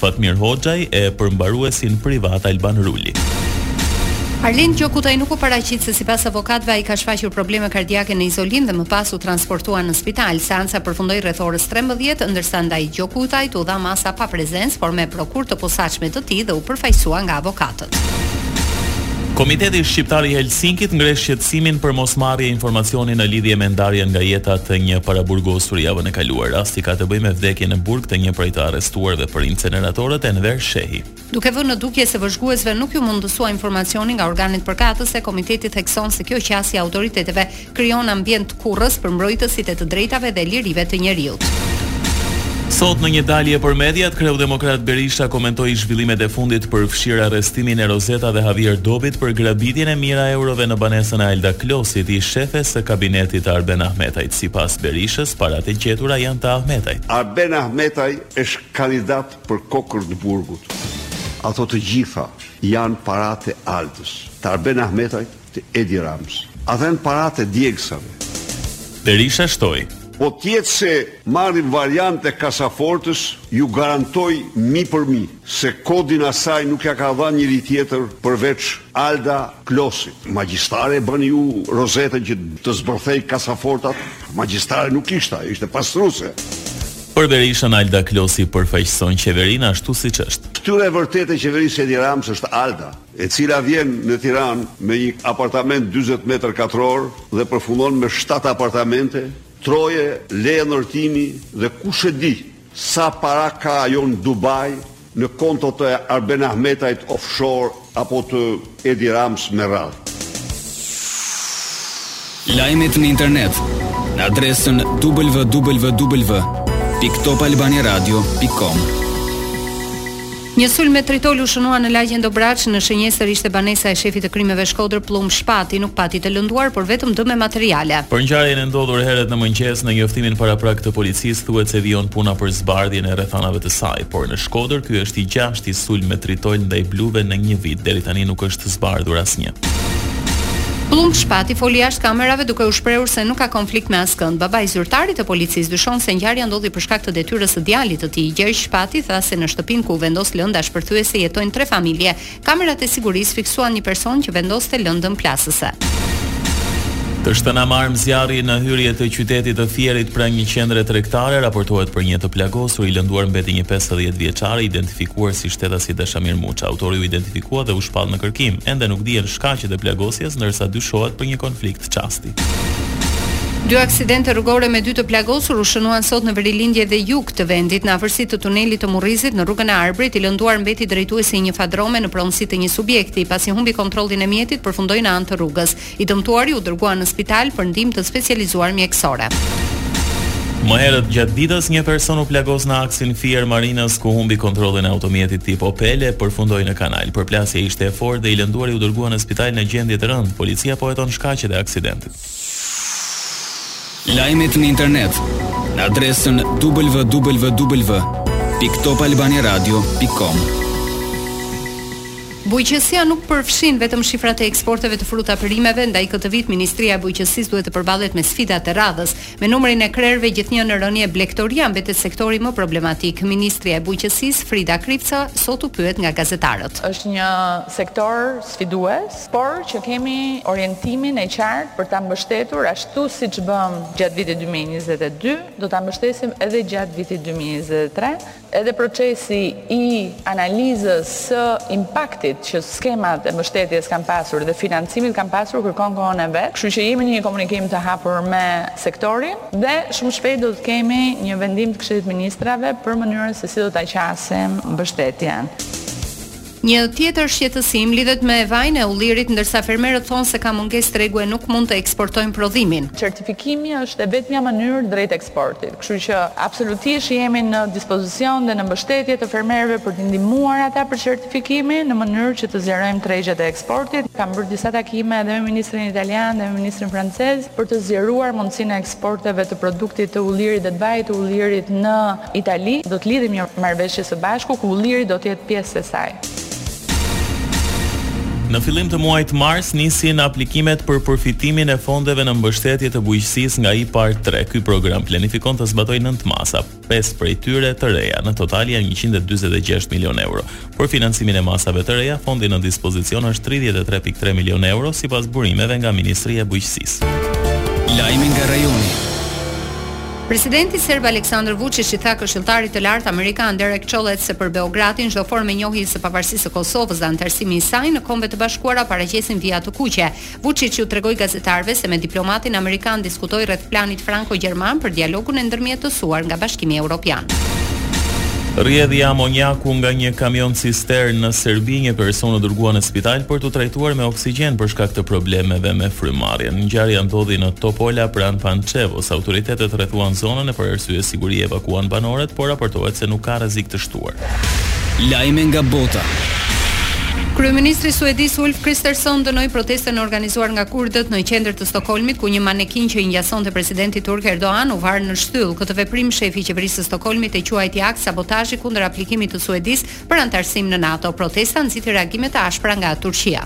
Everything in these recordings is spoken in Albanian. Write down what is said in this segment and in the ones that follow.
Fatmir Hoxhaj e përmbaruesin privat Alban Ruli. Arlind Gjokutaj nuk u paraqit se sipas avokatëve ai ka shfaqur probleme kardiake në izolim dhe më pas u transportua në spital. Seanca përfundoi rreth orës trembëdhjetë, ndërsa ndaj Gjokutajt u dha masa pa prezencë, por me prokurë të posaçme të tij dhe u përfaqësua nga avokatët. Komiteti Shqiptar i Helsinkit ngre shqetësimin për mosmarrje informacioni në lidhje me ndarjen nga jeta të një paraburgosur javën e kaluar. Rasti ka të bëjë me vdekjen në burg të një prej të arrestuarve për inceneratorët, Enver Shehi. Duke vënë në dukje se vëzhguesve nuk iu mundësua informacioni nga organet përkatëse, komiteti thekson se kjo qasje e autoriteteve Krijon ambient tkurrës për mbrojtësit e të drejtave dhe lirive të njeriut. Sot në një dalje për mediat, kreu demokrat Berisha komentoi zhvillimet e fundit përfshirë arrestimin e Rozeta dhe Xhavier Dobit për grabitjen e mijëra eurove në banesën e Alda Klosit, ish shefes së kabinetit të Arben Ahmetajt. Sipas Berishës, paratë e gjetura janë të Ahmetajt. Arben Ahmetaj është kandidat për kokërr të burgut. Ato të gjitha janë paratë e Aldës, të Arben Ahmetajt, Të Edi Ramës. A janë paratë e djegsave. Berisha shtoi. Po të jetë se marrim variantin e kasafortës ju garantoj mijë për mijë se kodin asaj nuk ja ka dhanë njeri tjetër përveç Alda Klosit. Magjistare e bëni ju Rozetën që të zbërthejë kasafortat? Magjistare nuk ishte ajo ishte pastruse. Për Berishën Alda Klosi përfaqëson qeverinë ashtu siç është. Ftyra e vërtetë e qeverisë së Edi Ramës është Alda. e cila vjen në Tiranë me një apartament dyzet metër katrorë dhe përfundon me shtatë apartamente troje leje ndërtimi dhe kush e di sa para ka ajo në Dubai në konto të Arben Ahmetajt offshore apo të Edi Ramës me radhë. Lajmet në internet në adresën www.topalbaniaradio.com. Një sulm me tritol u shënua në lagjen Dobraç, në shënjestër ishte banesa e shefit të krimeve Shkodër Pllumb Shpati, nuk pati të lënduar, por vetëm dëme materiale. Për ngjarjen e ndodhur herët në mëngjes, në njoftimin paraprak të policisë thuhet se vijon puna për zbardhjen e rrethanave të saj, por në Shkodër ky është i gjashti sulm me tritol ndaj bluve në një vit, deri tani nuk është zbardhur asnjë. Pllumb Shpati foli jashtë kamerave duke u shprehur se nuk ka konflikt me askënd. Babai i zyrtarit të policisë dyshon se ngjarja ndodhi për shkak të detyrës së djalit të tij. Gjergj Shpati tha se në shtëpinë ku u vendos lënda shpërthyese jetojnë tre familje. Kamerat e sigurisë fiksuan një person që vendoste lëndën plasëse. Të shtëna me armë zjarri në hyrje të qytetit të Fierit pranë një qendre tregtare, raportohet për një të plagosur, i lënduar mbeti një pesëdhjetë vjeçar, i identifikuar si shtetasi Dashamir Musa. Autori u identifikua dhe u shpall në kërkim. Ende nuk dihen shkaqet e plagosjes, ndërsa dyshohet për një konflikt çasti. Dy aksidente rrugore me dy të plagosur u shënuan sot në verilindje dhe jug të vendit, në afërsi të tunelit të Murrizit në rrugën e Arbrit, i lënduar mbeti drejtuesi i një fadrome në pronësi të një subjekti, pasi humbi kontrollin e mjetit, përfundoi në anë të rrugës. I dëmtuari u dërgua në spital për ndihmë të specializuar mjekësore. Më herët gjatë ditës një person u plagos në aksin Fier-Marinëz ku humbi kontrollin e automjetit tip Opel e përfundoi në kanal. Përplasja ishte e fortë dhe i lënduari u dërgua në spital në gjendje të rëndë. Policia po heton shkaqet e aksidentit. Lajmet në internet në adresën www.topalbaniaradio.com. Bujqësia nuk përfshin vetëm shifrat e eksporteve të fruta-perimeve, ndaj këtë vit Ministria e Bujqësisë duhet të përballet me sfidat e radhës. Me numrin e krerëve gjithnjë në rënie blegtoria mbetet sektori më problematik. Ministrja e Bujqësisë, Frida Krifca, sot u pyet nga gazetarët. Është një sektor sfidues, por që kemi orientimin e qartë për ta mbështetur ashtu siç bëmë gjatë vitit dy mijë e njëzet e dy, do ta mbështesim edhe gjatë vitit dy mijë e njëzet e tre, Edhe procesi i analizës së impaktit që skemat e mbështetjes kanë pasur dhe financimit kanë pasur kërkon kohën e vet, kështu që jemi në një komunikim të hapur me sektorin dhe shumë shpejt do të kemi një vendim të Këshillit të Ministrave për mënyrën se si do ta qasim mbështetjen. Një tjetër shqetësim lidhet me vajin e ullirit ndërsa fermerët thonë se ka mungesë tregu e nuk mund të eksportojnë prodhimin. Certifikimi është e vetmja mënyrë drejt eksportit, kështu që absolutisht jemi në dispozicion dhe në mbështetje të fermerëve për t'i ndihmuar ata për certifikimin në mënyrë që të zgjerojmë tregjet e eksportit. Kam bërë disa takime edhe me ministrin italian dhe me ministrin francez për të zgjeruar mundësinë e eksporteve të produktit të ullirit dhe të vajit të ullirit në Itali. Do të lidhim një marrëveshje së bashku ku ulliri do të jetë pjesë e saj. Në fillim të muajit mars nisin aplikimet për përfitimin e fondeve në mbështetje të bujqësisë nga IPARD tre. Ky program planifikon të zbatojë nëntë masa, pesë prej tyre të reja. Në total janë njëqind e dyzet e gjashtë milionë euro. Për financimin e masave të reja, fondi në dispozicion është tridhjetë e tre pikë tre milionë euro, sipas burimeve nga Ministria e Bujqësisë. Lajme nga rajoni. Presidenti serb Aleksandër Vuçiç i tha këshilltarit të lartë amerikan Derek Chollet se për Beogradin çdo formë e njohjes së pavarësisë së Kosovës dhe anëtarësimi i saj në Kombet e Bashkuara paraqesin vija të kuqe, Vuçiç iu tregoi gazetarëve se me diplomatin amerikan diskutoi rreth planit franko-gjerman për dialogun e ndërmjetësuar nga Bashkimi Europian. Rrjedhje amonjaku nga një kamion cisternë në Serbi, një person u dërgua në spital për t'u trajtuar me oksigjen për shkak të problemeve me frymëmarrjen. Ngjarja ndodhi në Topola pranë Pançevos. Autoritetet rrethuan zonën e për arsye sigurie evakuuan banorët, por raportohet se nuk ka rrezik të shtuar. shkruar. Lajme nga bota. Kryeministri i Suedisë Ulf Kristersson dënoi protestën e organizuar nga kurdët në qendër të Stokholmit, ku një manekin që i ngjasonte presidentit turk Erdogan u var në shtyllë. Këtë veprim shefi i qeverisë së Stokholmit e quajti akt sabotazhi kundër aplikimit të Suedisë për anëtarësim në NATO. Protesta nxiti reagime të ashpra nga Turqia.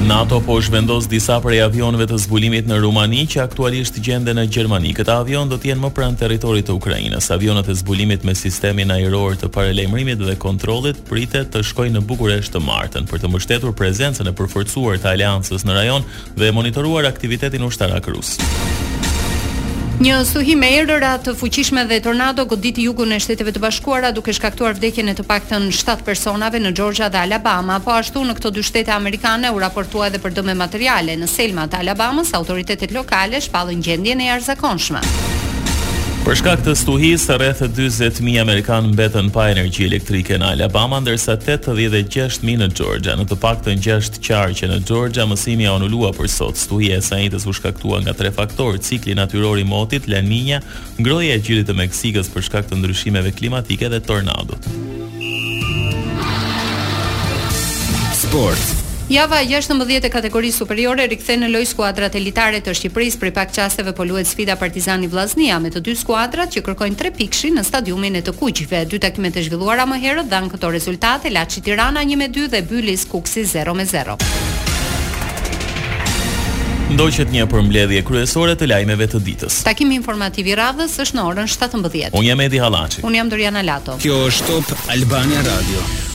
NATO po zhvendos disa prej avionëve të zbulimit në Rumani që aktualisht gjenden në Gjermani. Këta avionë do të jenë më pranë territorit të Ukrainës. Avionët e zbulimit me sistemin ajror të paralajmërimit dhe kontrollit pritet të shkojnë në Bukuresht të martën, për të mbështetur prezencën e përforcuar të aleancës në rajon dhe monitoruar aktivitetin ushtarak rus. Një stuhi me erëra të fuqishme dhe tornado goditi jugun e Shteteve të Bashkuara duke shkaktuar vdekjen e të paktën 7 personave në Xhorxhia dhe Alabama. Po ashtu në këto dy shtete amerikane u raportua edhe për dëme materiale. Selma të Alabamës, autoritetet lokale shpallën gjendjen e jashtëzakonshme. Për shkak të stuhisë, rreth 40.000 amerikanë mbetën pa energji elektrike në Alabama, ndërsa 86.000 në Georgia. Në të paktën 6 qarqe në Georgia, mësimi u anulua për sot. Stuhia e së enjtes u shkaktua nga tre faktorë: cikli natyror i motit, La Niña, Ngrohja e gjirit të Meksikës për shkak të ndryshimeve klimatike dhe tornadot. Sport. Java e 16 e kategorisë superiore rikthen në lojë skuadrat elitare të Shqipërisë prej pak çasteve po luhet sfida Partizani Vllaznia me të dy skuadrat që kërkojnë trepikëshin në stadiumin e të kuqve. Dy takimet e zhvilluara më herët dhanë këto rezultate, Laçi Tirana 1-2 dhe Bylis Kukësi 0-0. Ndoqët një përmbledhje kryesore të lajmeve të ditës. Takimi informativ i radhës është në orën 17. Unë jam Edi Hallaçi. Unë jam Doriana Lato. Kjo është Top Albania Radio.